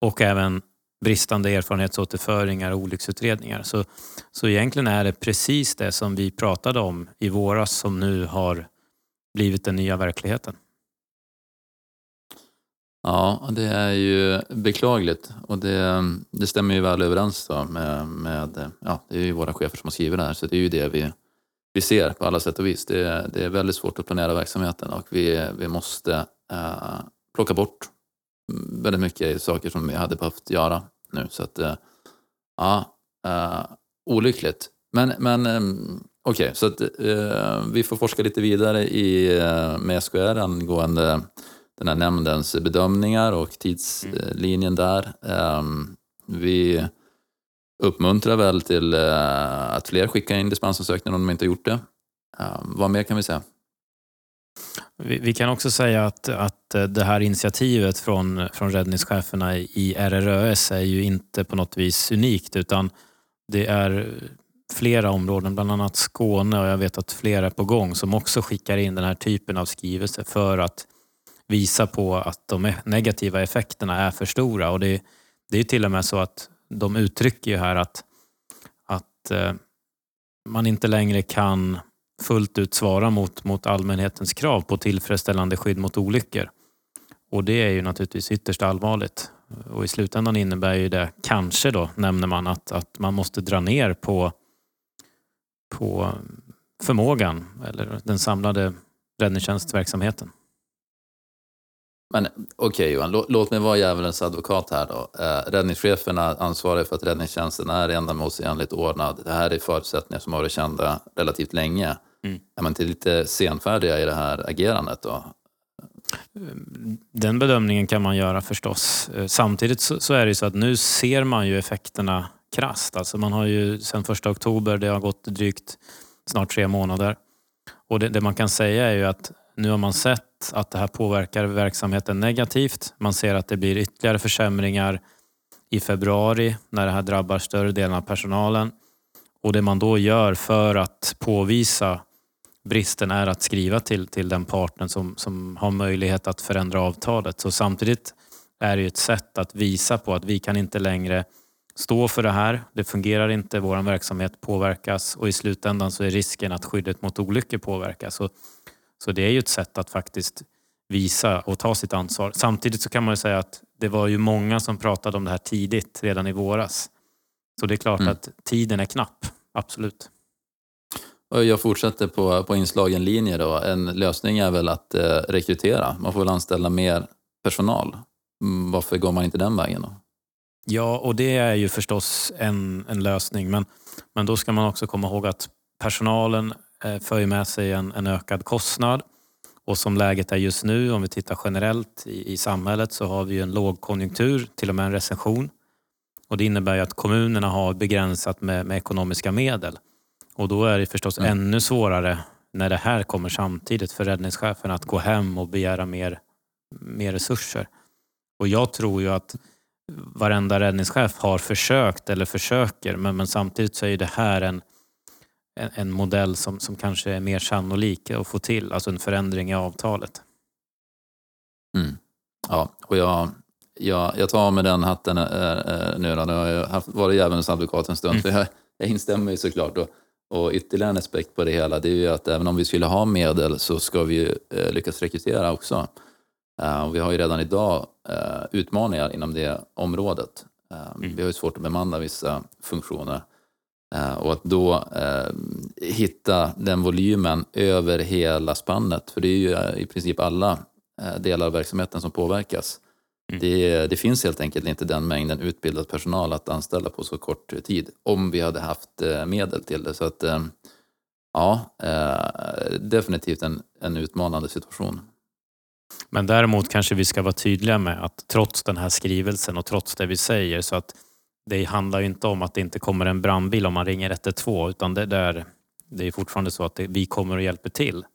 och även bristande erfarenhetsåterföringar och olycksutredningar. Så, så egentligen är det precis det som vi pratade om i våras som nu har blivit den nya verkligheten. Ja, det är ju beklagligt och det, det stämmer ju väl överens då med, med, ja, det är ju våra chefer som har skrivit det här så det är ju det vi, vi ser på alla sätt och vis. Det, det är väldigt svårt att planera verksamheten och vi, vi måste eh, plocka bort väldigt mycket saker som vi hade behövt göra nu. Så att, eh, ja, eh, olyckligt. Men, men eh, okej, okay, så att eh, vi får forska lite vidare i, eh, med SKR angående den här nämndens bedömningar och tidslinjen där. Um, vi uppmuntrar väl till att fler skickar in dispensansökningar om de inte har gjort det. vad mer kan vi säga? Vi, kan också säga att, att det här initiativet från, från räddningscheferna i RRÖS är ju inte på något vis unikt utan det är flera områden, bland annat Skåne och jag vet att flera är på gång som också skickar in den här typen av skrivelser för att visa på att de e- negativa effekterna är för stora. Och det, det är till och med så att de uttrycker ju här att, att eh, man inte längre kan fullt ut svara mot, mot allmänhetens krav på tillfredsställande skydd mot olyckor. Och det är ju naturligtvis ytterst allvarligt. Och i slutändan innebär ju det, kanske då, nämner man, att, att man måste dra ner på, på förmågan eller den samlade räddningstjänstverksamheten. Men okej okay, Johan, låt, låt, mig vara djävulens advokat här då. Eh, räddningscheferna ansvarar för att räddningstjänsten är ändamålsenligt ordnad. Det här är förutsättningar som har varit kända relativt länge. Mm. Är man inte lite senfärdiga i det här agerandet då? Den bedömningen kan man göra förstås. Eh, samtidigt så är det så att nu ser man ju effekterna krast. Alltså man har ju sedan första oktober, det har gått drygt snart tre månader. Och det, det man kan säga är ju att nu har man sett att det här påverkar verksamheten negativt. Man ser att det blir ytterligare försämringar i februari när det här drabbar större delen av personalen. Och det man då gör för att påvisa bristen är att skriva till, till den parten som, som har möjlighet att förändra avtalet. Så samtidigt är det ett sätt att visa på att vi kan inte längre stå för det här. Det fungerar inte, vår verksamhet påverkas och i slutändan så är risken att skyddet mot olyckor påverkas. Så, så det är ju ett sätt att faktiskt visa och ta sitt ansvar. Samtidigt så kan man ju säga att det var ju många som pratade om det här tidigt, redan i våras. Så det är klart mm. att tiden är knapp, absolut. Jag fortsätter på, på inslagen linje då. En lösning är väl att eh, rekrytera. Man får väl anställa mer personal. Mm, varför går man inte den vägen då? Ja, och det är ju förstås en, en lösning. Men, men då ska man också komma ihåg att personalen eh, för med sig en, en ökad kostnad. Och som läget är just nu, om vi tittar generellt i, i samhället, så har vi en lågkonjunktur, till och med en recession. Och det innebär ju att kommunerna har begränsat med, med ekonomiska medel. Och då är det förstås mm. ännu svårare när det här kommer samtidigt för räddningschefen att gå hem och begära mer, mer resurser. Och jag tror ju att varenda räddningschef har försökt eller försöker men, men samtidigt så är det här en, en, en, modell som, som kanske är mer sannolik att få till, alltså en förändring i avtalet. Mm. Ja, och jag, jag, jag tar med den hatten äh, nu då. Nu har jag varit djävulens advokat en stund, mm. jag, jag instämmer ju såklart. Och och ytterligare en aspekt på det hela det är ju att även om vi skulle ha medel så ska vi eh, lyckas rekrytera också. Vi har ju redan idag utmaningar inom det området. Mm. Vi har ju svårt att bemanna vissa funktioner. Och att då hitta den volymen över hela spannet, för det är ju i princip alla delar av verksamheten som påverkas. Mm. Det, det, finns helt enkelt inte den mängden utbildad personal att anställa på så kort tid om vi hade haft eh, medel till det. Så att, eh, ja, eh, definitivt en, en utmanande situation. Men däremot kanske vi ska vara tydliga med att trots den här skrivelsen och trots det vi säger så att det handlar ju inte om att det inte kommer en brandbil om man ringer 112 utan det, där, det är fortfarande så att det, vi kommer och hjälper till.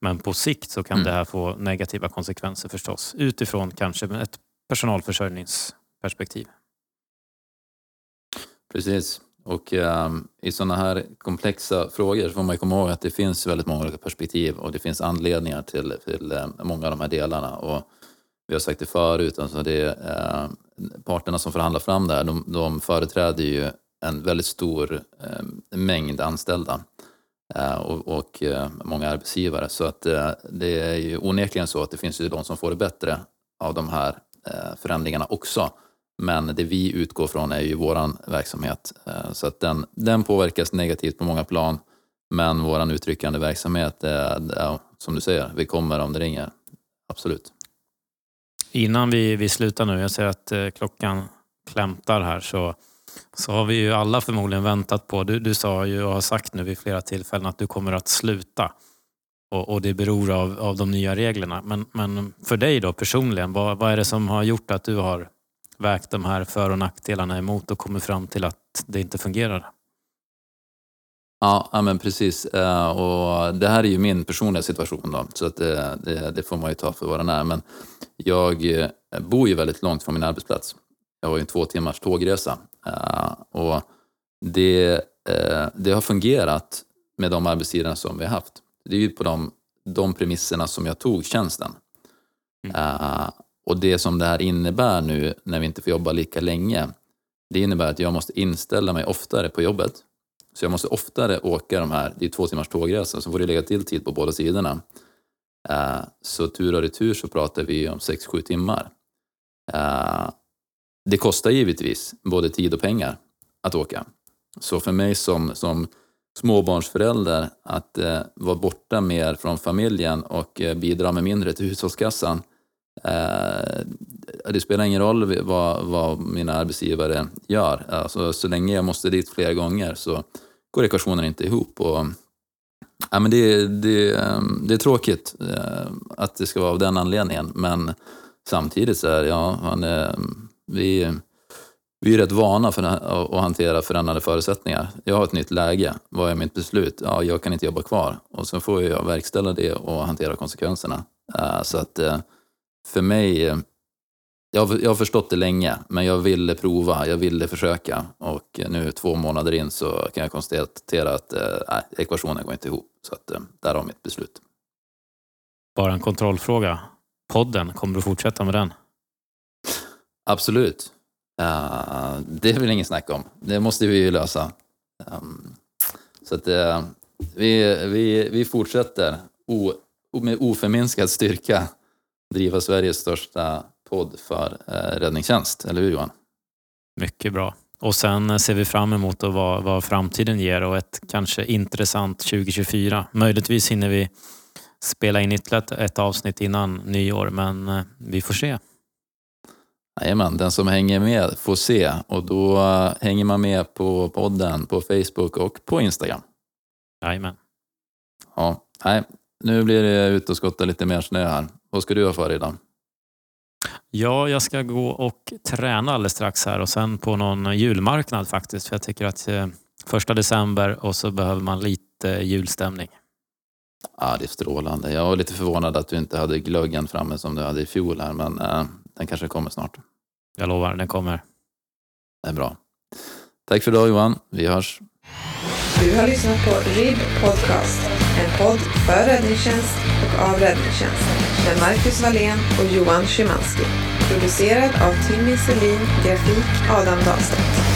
Men på sikt så kan mm. det här få negativa konsekvenser förstås utifrån kanske ett personalförsörjningsperspektiv. Precis. Och um, i sådana här komplexa frågor så får man komma ihåg att det finns väldigt många olika perspektiv och det finns anledningar till, till um, många av de här delarna. Och vi har sagt det förut, alltså det, uh, parterna som förhandlar fram det här, de, de företräder ju en väldigt stor eh, mängd anställda eh, och, och eh, många arbetsgivare. Så att eh, det är ju onekligen så att det finns ju de som får det bättre av de här förändringarna också. Men det vi utgår från är ju vår verksamhet. Eh, så att den, den påverkas negativt på många plan. Men vår uttryckande verksamhet, är, som du säger, vi kommer om det ringer. Absolut. Innan vi, vi slutar nu, jag ser att eh, klockan klämtar här, så, så har vi ju alla förmodligen väntat på, du, du sa ju och har sagt nu vid flera tillfällen att du kommer att sluta. Och, och det beror av, av de nya reglerna. Men, men för dig då personligen, vad, vad är det som har gjort att du har vägt de här för och nackdelarna emot och kommit fram till att det inte fungerar. Ja, men precis. Eh, och det här är ju min personliga situation då, så att det, det, det får man ju ta för vad den är. Men jag eh, bor ju väldigt långt från min arbetsplats. Jag har ju en två timmars tågresa. Eh, och det, det har fungerat med de arbetstiderna som vi har haft. Det är ju på de, de premisserna som jag tog tjänsten. Mm. Och det som det här innebär nu när vi inte får jobba lika länge, det innebär att jag måste inställa mig oftare på jobbet. Så jag måste oftare åka de här, det är två timmars tågresa, så får det lägga till tid på båda sidorna. Eh, så tur och retur så pratar vi om 6-7 timmar. Eh, det kostar givetvis både tid och pengar att åka. Så för mig som, som småbarnsförälder att eh, vara borta mer från familjen och bidra med mindre till hushållskassan Eh, det spelar ingen roll vad, vad mina arbetsgivare gör. Alltså, så länge jag måste dit flera gånger så går ekvationen inte ihop. Och, ja, men det, det, ehm, det är tråkigt eh, att det ska vara av den anledningen, men samtidigt så är ja, han, ehm, vi, vi är rätt vana för att hantera förändrade förutsättningar. Jag har ett nytt läge. Vad är mitt beslut? Ja, jag kan inte jobba kvar. Och sen får jag verkställa det och hantera konsekvenserna. Eh, så att eh, för mig, eh, jag jag har förstått det länge, men jag ville prova, jag ville försöka. Och nu två månader in så kan jag konstatera att äh, ekvationen går inte ihop. Så att, äh, där har mitt beslut. Bara en kontrollfråga. Podden, kommer du fortsätta med den? Absolut. Uh, det är väl ingen snack om. Det måste vi ju lösa. Um, så att uh, vi, vi, vi fortsätter o, med oförminskad styrka driva Sveriges största podd för eh, räddningstjänst. Eller hur Johan? Mycket bra. Och sen ser vi fram emot vad, vad framtiden ger och ett kanske intressant 2024. Möjligtvis hinner vi spela in ytterligare ett avsnitt innan nyår, men eh, vi får se. Jajamän, den som hänger med får se och då eh, hänger man med på podden på Facebook och på Instagram. Jajamän. Ja, nej, nu blir det ut och skotta lite mer snö här. Vad ska du göra för idag? Ja, jag ska gå och träna alldeles strax här och sen på någon julmarknad faktiskt. För jag tycker att eh, första december och så behöver man lite julstämning. Ja, det är strålande. Jag var lite förvånad att du inte hade glöggen framme som du hade i fjol här, men eh, den kanske kommer snart. Jag lovar, den kommer. Det är bra. Tack för idag Johan. Vi hörs. Du har lyssnat på RIB Podcast, en podd för räddningstjänst och av Räddningstjänsten med Marcus Wallén och Johan Szymanski. Producerad av Timmy Selin, grafik Adam Dahlstedt.